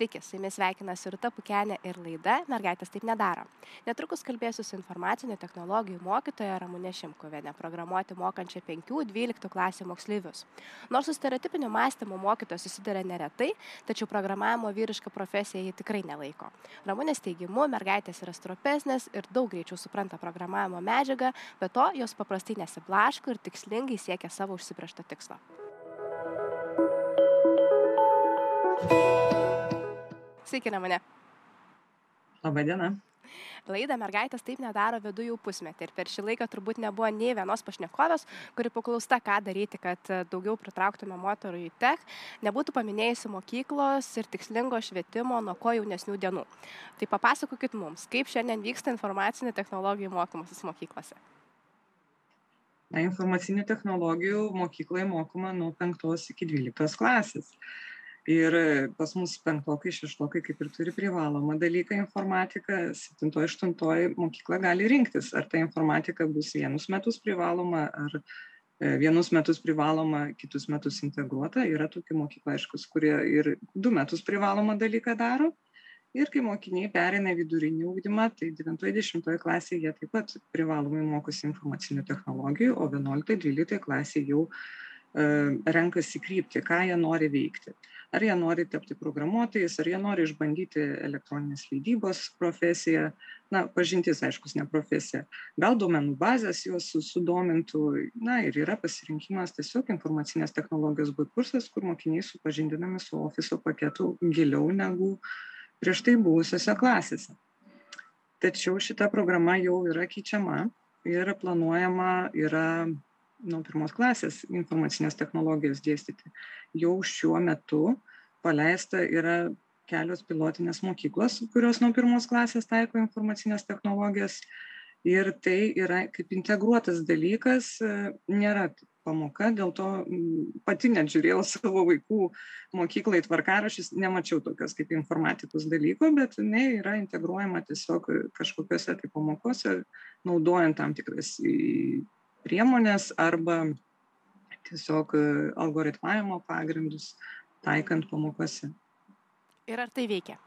Sveiki, su jumis sveikinasi Rūta Pukenė ir laida Mergaitės taip nedaro. Netrukus kalbėsiu su informacinių technologijų mokytoja Ramūnė Šimkuvienė, programuoti mokančią 5-12 klasių moksleivius. Nors su stereotipiniu mąstymu mokytojas susiduria neretai, tačiau programavimo vyrišką profesiją jį tikrai nelaiko. Ramūnės teigimu, mergaitės yra stropesnės ir daug greičiau supranta programavimo medžiagą, bet to jos paprastai nesiblaško ir tikslingai siekia savo užsibriežto tikslo. Sveiki, Ramūnė. Labą dieną. Laidą mergaitės taip nedaro vedu jau pusmetį ir per šį laiką turbūt nebuvo nei vienos pašnekovės, kuri paklausta, ką daryti, kad daugiau pritrauktume moterų į tech, nebūtų paminėjusi mokyklos ir tikslingo švietimo nuo ko jaunesnių dienų. Tai papasakokit mums, kaip šiandien vyksta informacinių technologijų mokymasis mokyklose. Na, informacinių technologijų mokykloje mokoma nuo 5 iki 12 klasės ir pas mus penktokai šeštokai kaip ir turi privalomą dalyką informatiką septintoj aštuntoj mokykla gali rinktis ar ta informatika bus vienus metus privaloma ar e, vienus metus privaloma kitus metus integruota. Yra tokių mokyklų aiškus kurie ir du metus privalomą dalyką daro. Ir kai mokiniai pereina į vidurinį ugdymą tai devintoj dešimtoj klasėj jie taip pat privalomai mokosi informacinių technologijų o vienuoliktoj dvyliktoj klasėj jau e, renkasi kryptį ką jie nori veikti ar jie nori tapti programuotojais ar jie nori išbandyti elektroninės leidybos profesiją. Na pažintis aiškus ne profesija gal duomenų bazės juos sudomintų. Na ir yra pasirinkimas tiesiog informacinės technologijos b kursas kur mokiniai supažindinami su ofiso paketu giliau negu prieš tai buvusiose klasėse. Tačiau šita programa jau yra keičiama ir planuojama yra nuo pirmos klasės informacinės technologijos dėstyti. Jau šiuo metu paleista yra kelios pilotinės mokyklos, kurios nuo pirmos klasės taiko informacinės technologijas. Ir tai yra kaip integruotas dalykas, nėra pamoka, dėl to pati net žiūrėjau savo vaikų mokyklai tvarkarašys, nemačiau tokios kaip informatikos dalyko, bet jinai yra integruojama tiesiog kažkokiuose tai pamokose, naudojant tam tikras priemones arba tiesiog e, algoritmavimo pagrindus taikant pamokose. Ir ar tai veikia?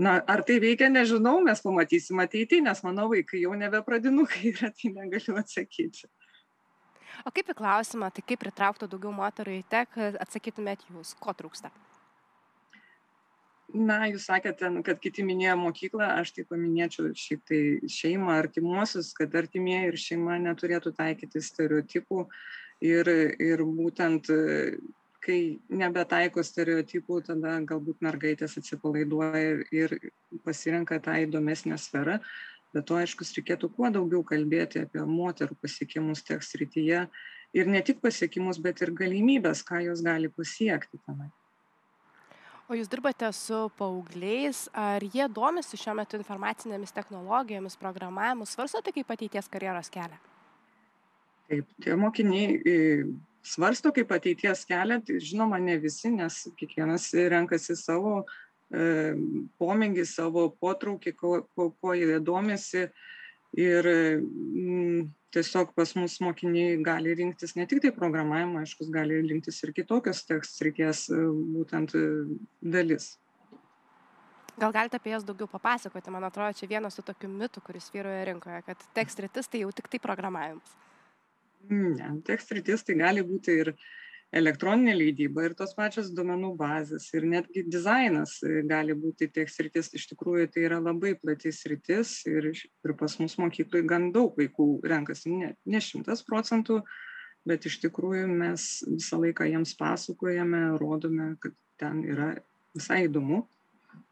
Na, ar tai veikia, nežinau, mes pamatysim ateityje, nes mano vaikai jau nebepradinukai yra, tai negaliu atsakyti. O kaip į klausimą, tai kaip pritraukti daugiau moterų į tek, atsakytumėt jūs, ko trūksta? Na jūs sakėte kad kiti minėjo mokyklą aš tai paminėčiau šiaip tai šeimą artimuosius kad artimieji ir šeima neturėtų taikyti stereotipų. Ir ir būtent kai nebetaiko stereotipų tada galbūt mergaitės atsipalaiduoja ir pasirenka tą įdomesnę sferą. Be to aiškus reikėtų kuo daugiau kalbėti apie moterų pasiekimus tech srityje. Ir ne tik pasiekimus bet ir galimybes ką jos gali pasiekti tenai o jūs dirbate su paaugliais. Ar jie domisi šiuo metu informacinėmis technologijomis programavimu? Svarstote kaip ateities karjeros kelią? Taip tie mokiniai e, svarsto kaip ateities kelią. Tai žinoma ne visi nes kiekvienas renkasi savo e, pomėgį savo potraukį kuo kuo jie domisi ir mm, tiesiog pas mus mokiniai gali rinktis ne tiktai programavimą aiškus gali rinktis ir kitokias tech srities e, būtent e, dalis Gal galite apie jas daugiau papasakoti? Man atrodo, čia vienas su tokiu mitu, kuris vyroja rinkoje, kad tekst rytis tai jau tik tai programavimas. Ne, tekst rytis tai gali būti ir elektroninė leidyba ir tos pačios duomenų bazės ir netgi dizainas e, gali būti tiek sritis iš tikrųjų tai yra labai plati sritis ir ir pas mus mokykloj gan daug vaikų renkasi ne ne šimtas procentų bet iš tikrųjų mes visą laiką jiems pasakojame rodome kad ten yra visai įdomu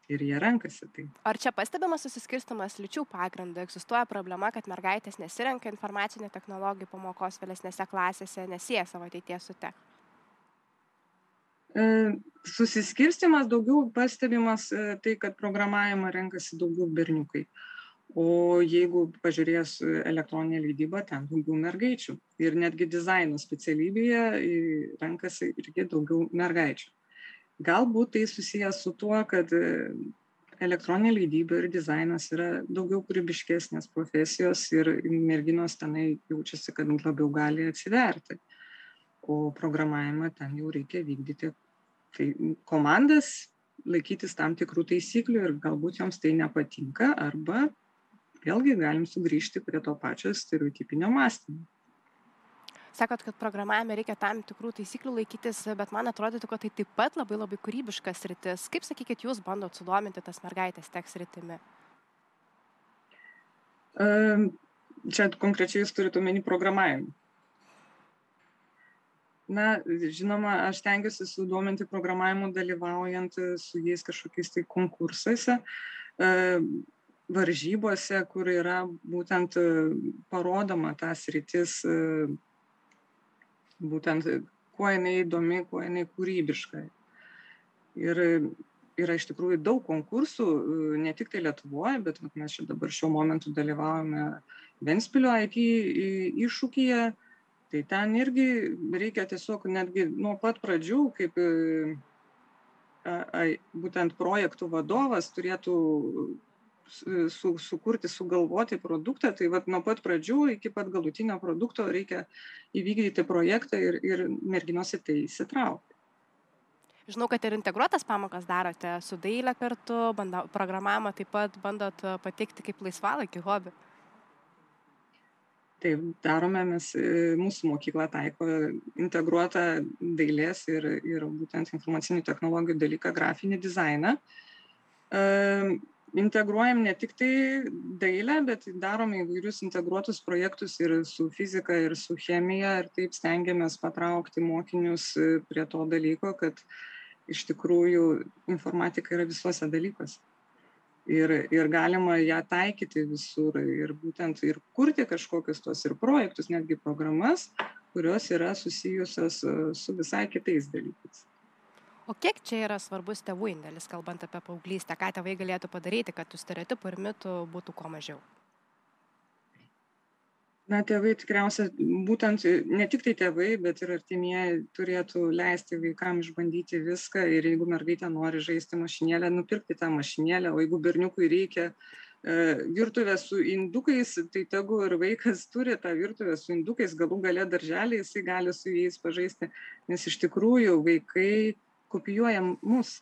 ir jie renkasi tai. Ar čia pastebimas susiskirstimas lyčių pagrindų? Egzistuoja problema, kad mergaitės nesirenka informacinių technologijų pamokos vėlesnėse klasėse, nesieja savo ateities su tech? E, susiskirstimas daugiau pastebimas e, tai, kad programavimą renkasi daugiau berniukai. O jeigu pažiūrės elektroninę leidybą, ten daugiau mergaičių. Ir netgi dizaino specialybėje renkasi irgi daugiau mergaičių. Galbūt tai susijęs su tuo, kad e, elektroninė leidyba ir dizainas yra daugiau kūrybiškesnės profesijos ir merginos tenai jaučiasi, kad labiau gali atsiverti. O programavimą ten jau reikia vykdyti tai komandas laikytis tam tikrų taisyklių ir galbūt joms tai nepatinka arba vėlgi galim sugrįžti prie to pačio stereotipinio mąstymo. Sakot, kad programavime reikia tam tikrų taisyklių laikytis, bet man atrodytų, kad tai taip pat labai labai kūrybiškas rytis. Kaip sakykit, jūs bandot sudominti tas mergaitės teks rytimi? Čia konkrečiai jūs turite omeny programavimą. Na, žinoma, aš tengiuosi sudominti programavimu dalyvaujant su jais kažkokiais tai konkursuose varžybose, kur yra būtent e, parodoma tas rytis, e, būtent kuo jinai įdomi, kuo jinai kūrybiška. Ir yra iš tikrųjų daug konkursų, e, ne tik tai Lietuvoje, bet mes čia dabar šiuo momentu dalyvaujame Ventspilio IT iššūkyje. Tai ten irgi reikia tiesiog netgi nuo pat pradžių, kaip būtent projektų vadovas turėtų su, sukurti, sugalvoti produktą, tai vat, nuo pat pradžių iki pat galutinio produkto reikia įvykdyti projektą ir, ir merginos į tai įsitraukti. Žinau, kad ir integruotas pamokas darote su dailė kartu, bando, programavimą taip pat bandot e, pateikti kaip laisvalaikį hobį. Taip, darome, mes, e, mūsų mokykla taiko integruotą dailės ir, ir būtent informacinių technologijų dalyką, grafinį dizainą integruojam ne tik tai dailę, bet darom įvairius integruotus projektus ir su fizika, ir su chemija, ir taip stengiamės patraukti mokinius e, prie to dalyko, kad iš tikrųjų informatika yra visuose dalykuose. Ir, ir galima ją taikyti visur ir būtent ir kurti kažkokius tos ir projektus, netgi programas, kurios yra susijusios e, su visai kitais dalykais. O kiek čia yra svarbus tėvų indėlis kalbant apie paauglystę? Ką tėvai galėtų padaryti kad tų stereotipų ir mitų būtų kuo mažiau na tėvai tikriausia būtent ne tik tai tėvai bet ir artimieji turėtų leisti vaikam išbandyti viską ir jeigu mergaitė nori žaisti mašinėle nupirkti tą mašinėlę o jeigu berniukui reikia e, virtuvę su indukais, tai tegu ir vaikas turi tą virtuvę su indukais, galų gale darželį jisai gali su jais pažaisti, nes iš tikrųjų vaikai kopijuoja mus.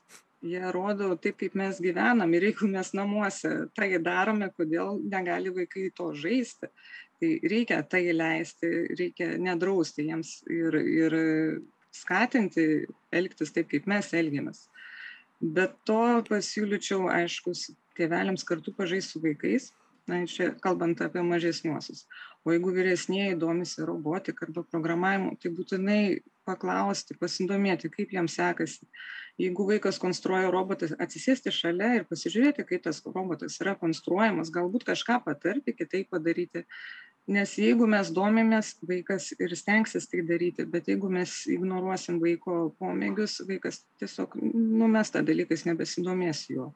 Jie rodo taip kaip mes gyvenam ir jeigu mes namuose tai darome kodėl negali vaikai to žaisti tai reikia tai leisti reikia nedrausti jiems ir ir skatinti elgtis taip kaip mes elgiamės. Be to pasiūlyčiau aišku tėveliams kartu pažaist su vaikais na čia kalbant apie mažesniuosius. O jeigu vyresnieji domisi robotika arba programavimu tai būtinai paklausti pasidomėti kaip jam sekasi. Jeigu vaikas konstruoja robotą atsisėsti šalia ir pasižiūrėti kaip tas robotas yra konstruojamas galbūt kažką patarti kitaip padaryti nes jeigu mes domimės vaikas ir stengsis tai daryti bet jeigu mes ignoruosim vaiko pomėgius vaikas tiesiog numes tą dalyką jis nebesidomės juo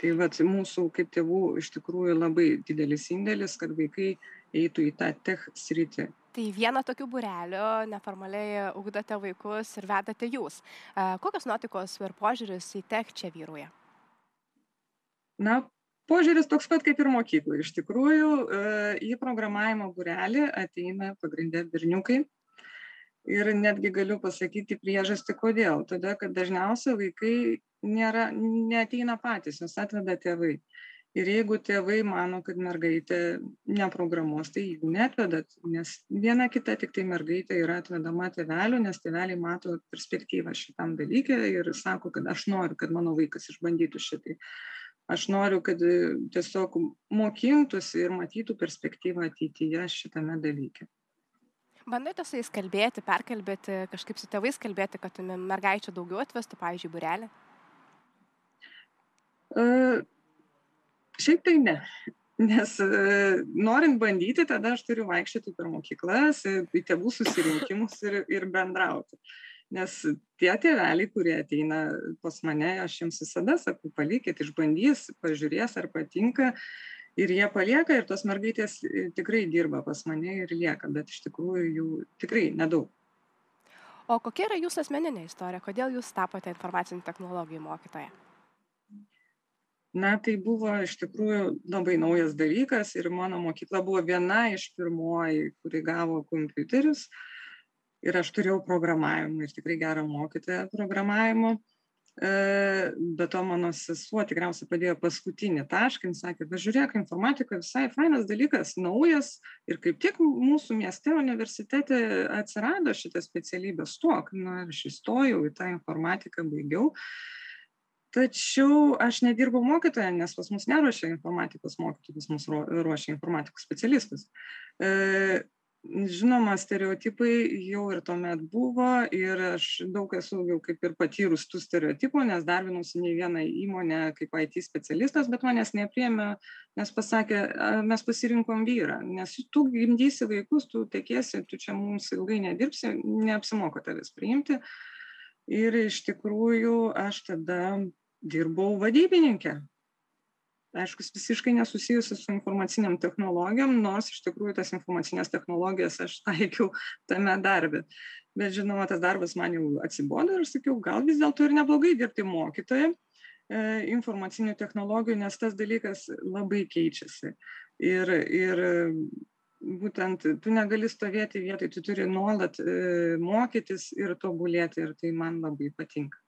tai vat mūsų kaip tėvų iš tikrųjų labai didelis indėlis kad vaikai eitų į tą tech sritį Tai vieną tokių burelių neformaliai ugdote vaikus ir vedate jūs. Kokios nuotaikos ir požiūris į tech čia vyruoja? Na, požiūris toks pat kaip ir mokykloje. Iš tikrųjų, į programavimo burelį ateina pagrindę berniukai, ir netgi galiu pasakyti priežastį kodėl. Todėl kad dažniausiai vaikai nėra neateina patys juos atveda tėvai. Ir jeigu tėvai mano kad mergaitė neprogramuos tai jų neatvedat nes viena kita tiktai mergaitė yra atvedama tėvelių nes tėveliai mato perspektyvą šitam dalyke ir sako kad aš noriu kad mano vaikas išbandytų šitai aš noriu kad tiesiog mokintųsi ir matytų perspektyvą ateityje šitame dalyke. Bandote su jais kalbėti perkalbėti kažkaip su tėvais kalbėti kad mergaičių daugiau atvestų pavyzdžiui būrelį? Uh, šiaip tai ne. Nes uh, norint bandyti tada aš turiu vaikščioti per mokyklas į tėvų susirinkimus ir, ir bendrauti nes tie tėveliai kurie ateina pas mane aš jiems visada sakau palikit išbandys pažiūrės ar patinka ir jie palieka ir tos mergaitės e, tikrai dirba pas mane ir lieka, bet iš tikrųjų jų tikrai nedaug. O kokia yra jūsų asmeninė istorija? Kodėl jūs tapote informacinių technologijų mokytoja? Na, tai buvo iš tikrųjų labai naujas dalykas ir mano mokykla buvo viena iš pirmoji, kuri gavo kompiuterius. Ir aš turėjau programavimą ir tikrai gerą mokytoją programavimo E, be to mano sesuo tikriausiai padėjo paskutinį tašką, jis sakė, bet žiūrėk, informatika visai fainas dalykas, naujas ir kaip tik mūsų mieste universitete atsirado šitą specialybę stok, na ir aš įstojau į tą informatiką, baigiau. Tačiau aš nedirbau mokytoja, nes pas mus neruošia informatikos mokytojų, pas mus ruošia informatikos specialistus. Žinoma stereotipai jau ir tuomet buvo ir aš daug esu jau kaip ir patyrus tų stereotipų nes darbinausi ne vieną įmonę kaip it specialistas bet manęs nepriėmė nes pasakė mes pasirinkom vyrą nes tu gimdysi vaikus tu tekėsi tu čia mums ilgai nedirbsi neapsimoka tavęs priimti. Ir iš tikrųjų aš tada dirbau vadybininke aišku visiškai nesusijusi su informacinėm technologijom nors iš tikrųjų tas informacines technologijas aš taikiau tame darbe. Bet žinoma tas darbas man jau atsibodo ir sakiau gal vis dėlto ir neblogai dirbti mokytoja e, informacinių technologijų nes tas dalykas labai keičiasi. Ir ir būtent tu negali stovėti vietoj tu turi nuolat e, mokytis ir tobulėti ir tai man labai patinka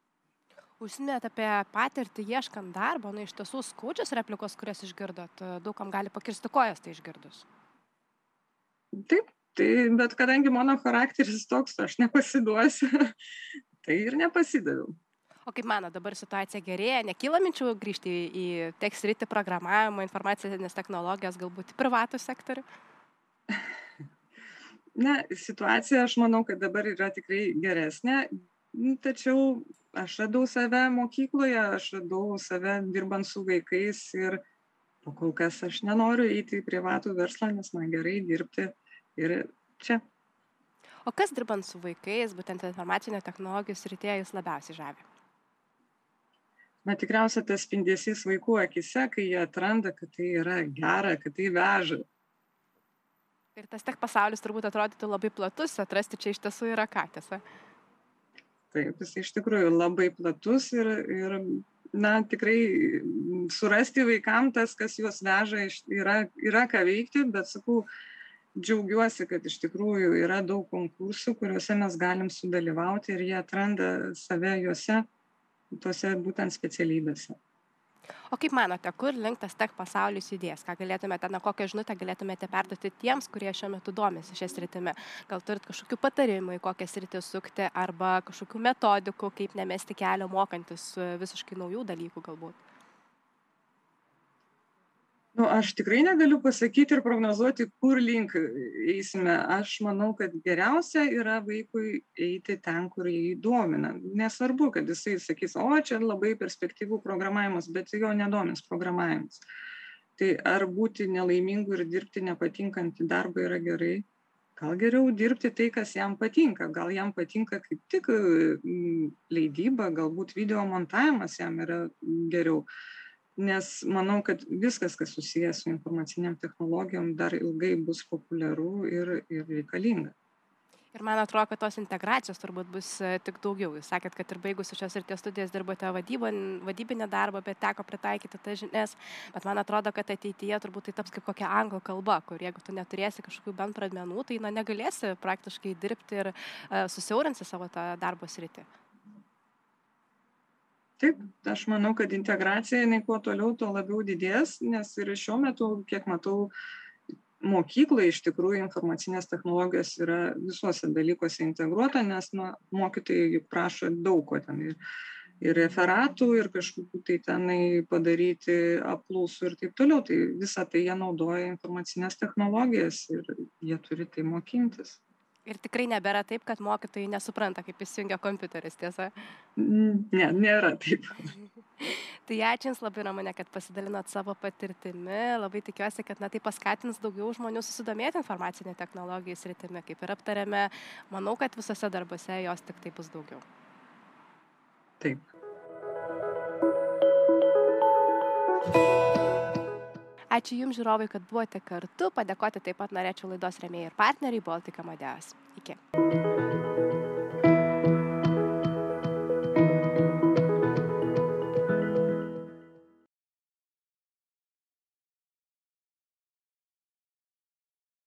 užsiminėt apie patirtį ieškant darbo. Na iš tiesų skaudžios replikos kurias išgirdot. Daug kam gali pakirsti kojas tai išgirdus. Taip tai bet kadangi mano charakteris toks aš nepasiduosiu. Tai ir nepasidaviau. O kaip mano, dabar situacija gerėja, nekyla minčių grįžti į, į tech sritį, programavimo, informacinės technologijas, galbūt į privatų sektorių? Na, situacija, aš manau, kad dabar yra tikrai geresnė, tačiau aš radau save mokykloje, aš radau save dirbant su vaikais ir po kol kas aš nenoriu eiti į privatų verslą, nes man gerai dirbti ir čia. O kas dirbant su vaikais, būtent informacinio technologijų srityje, jūs labiausiai žavi? Na tikriausia, tas spindesys vaikų akise, kai jie atranda, kad tai yra gera, kad tai veža. Ir tas tech pasaulis turbūt atrodytų labai platus, atrasti čia iš tiesų yra ką, tiesa? Taip jis iš tikrųjų labai platus ir, ir na, tikrai surasti vaikam tas, kas juos veža, yra, yra ką veikti, bet sakau, džiaugiuosi, kad iš tikrųjų yra daug konkursų, kuriuose mes galim sudalyvauti ir jie atranda save juose, tuose būtent specialybėse. O kaip manote, kur link tas tech pasaulis judės? Ką galėtumėte, na, kokią žinutę galėtumėte perduoti tiems, kurie šiuo metu domisi šią sritimį? Gal turit kažkokių patarimų, į kokią sritį sukti, arba kažkokių metodikų, kaip nemesti kelio mokantis visiškai naujų dalykų galbūt? Nu aš tikrai negaliu pasakyti ir prognozuoti kur link eisime. Aš manau kad geriausia yra vaikui eiti ten kur jį domina. Nesvarbu kad jisai sakys o čia labai perspektyvu programavimas bet jo nedomins programavimas. Tai ar būti nelaimingu ir dirbti nepatinkantį darbą yra gerai? Gal geriau dirbti tai kas jam patinka. Gal jam patinka kaip tik leidyba galbūt video montavimas jam yra geriau nes manau kad viskas kas susiję su informacinėm technologijom dar ilgai bus populiaru ir ir reikalinga Ir man atrodo, kad tos integracijos turbūt bus e, tik daugiau. Jūs sakėt, kad ir baigusi šios ir ties studijas dirbote vadybą, vadybinę darbą, bet teko pritaikyti tas žinias. Bet man atrodo, kad ateityje turbūt tai taps kaip kokia anglų kalba, kur jeigu tu neturėsi kažkokių bent pradmenų, tai na, negalėsi praktiškai dirbti ir uh, susiaurinsi savo tą darbo sritį taip aš manau kad integracija jinai kuo toliau tuo labiau didės nes ir šiuo metu kiek matau mokykloj iš tikrųjų informacinės technologijos yra visuose dalykuose integruota nes na mokytojai juk prašo daug ko ten ir ir referatų ir kažkokių tai tenai padaryti apklausų ir taip toliau. Tai visa tai jie naudoja informacines technologijas ir jie turi tai mokintis Ir tikrai nebėra taip, kad mokytojai nesupranta, kaip įsijungia kompiuteris, tiesa? Ne, nėra taip. tai ačiū Jums labai, Ramonė, kad pasidalinot savo patirtimi. Labai tikiuosi, kad na, tai paskatins daugiau žmonių susidomėti informacinė technologijų sritimi, kaip ir aptarėme. Manau, kad visose darbuose jos tik tai bus daugiau. Taip. Ačiū Jums, žiūrovai, kad buvote kartu. Padėkoti taip pat norėčiau laidos remėjai ir partneriai Baltic Amadeus. Iki.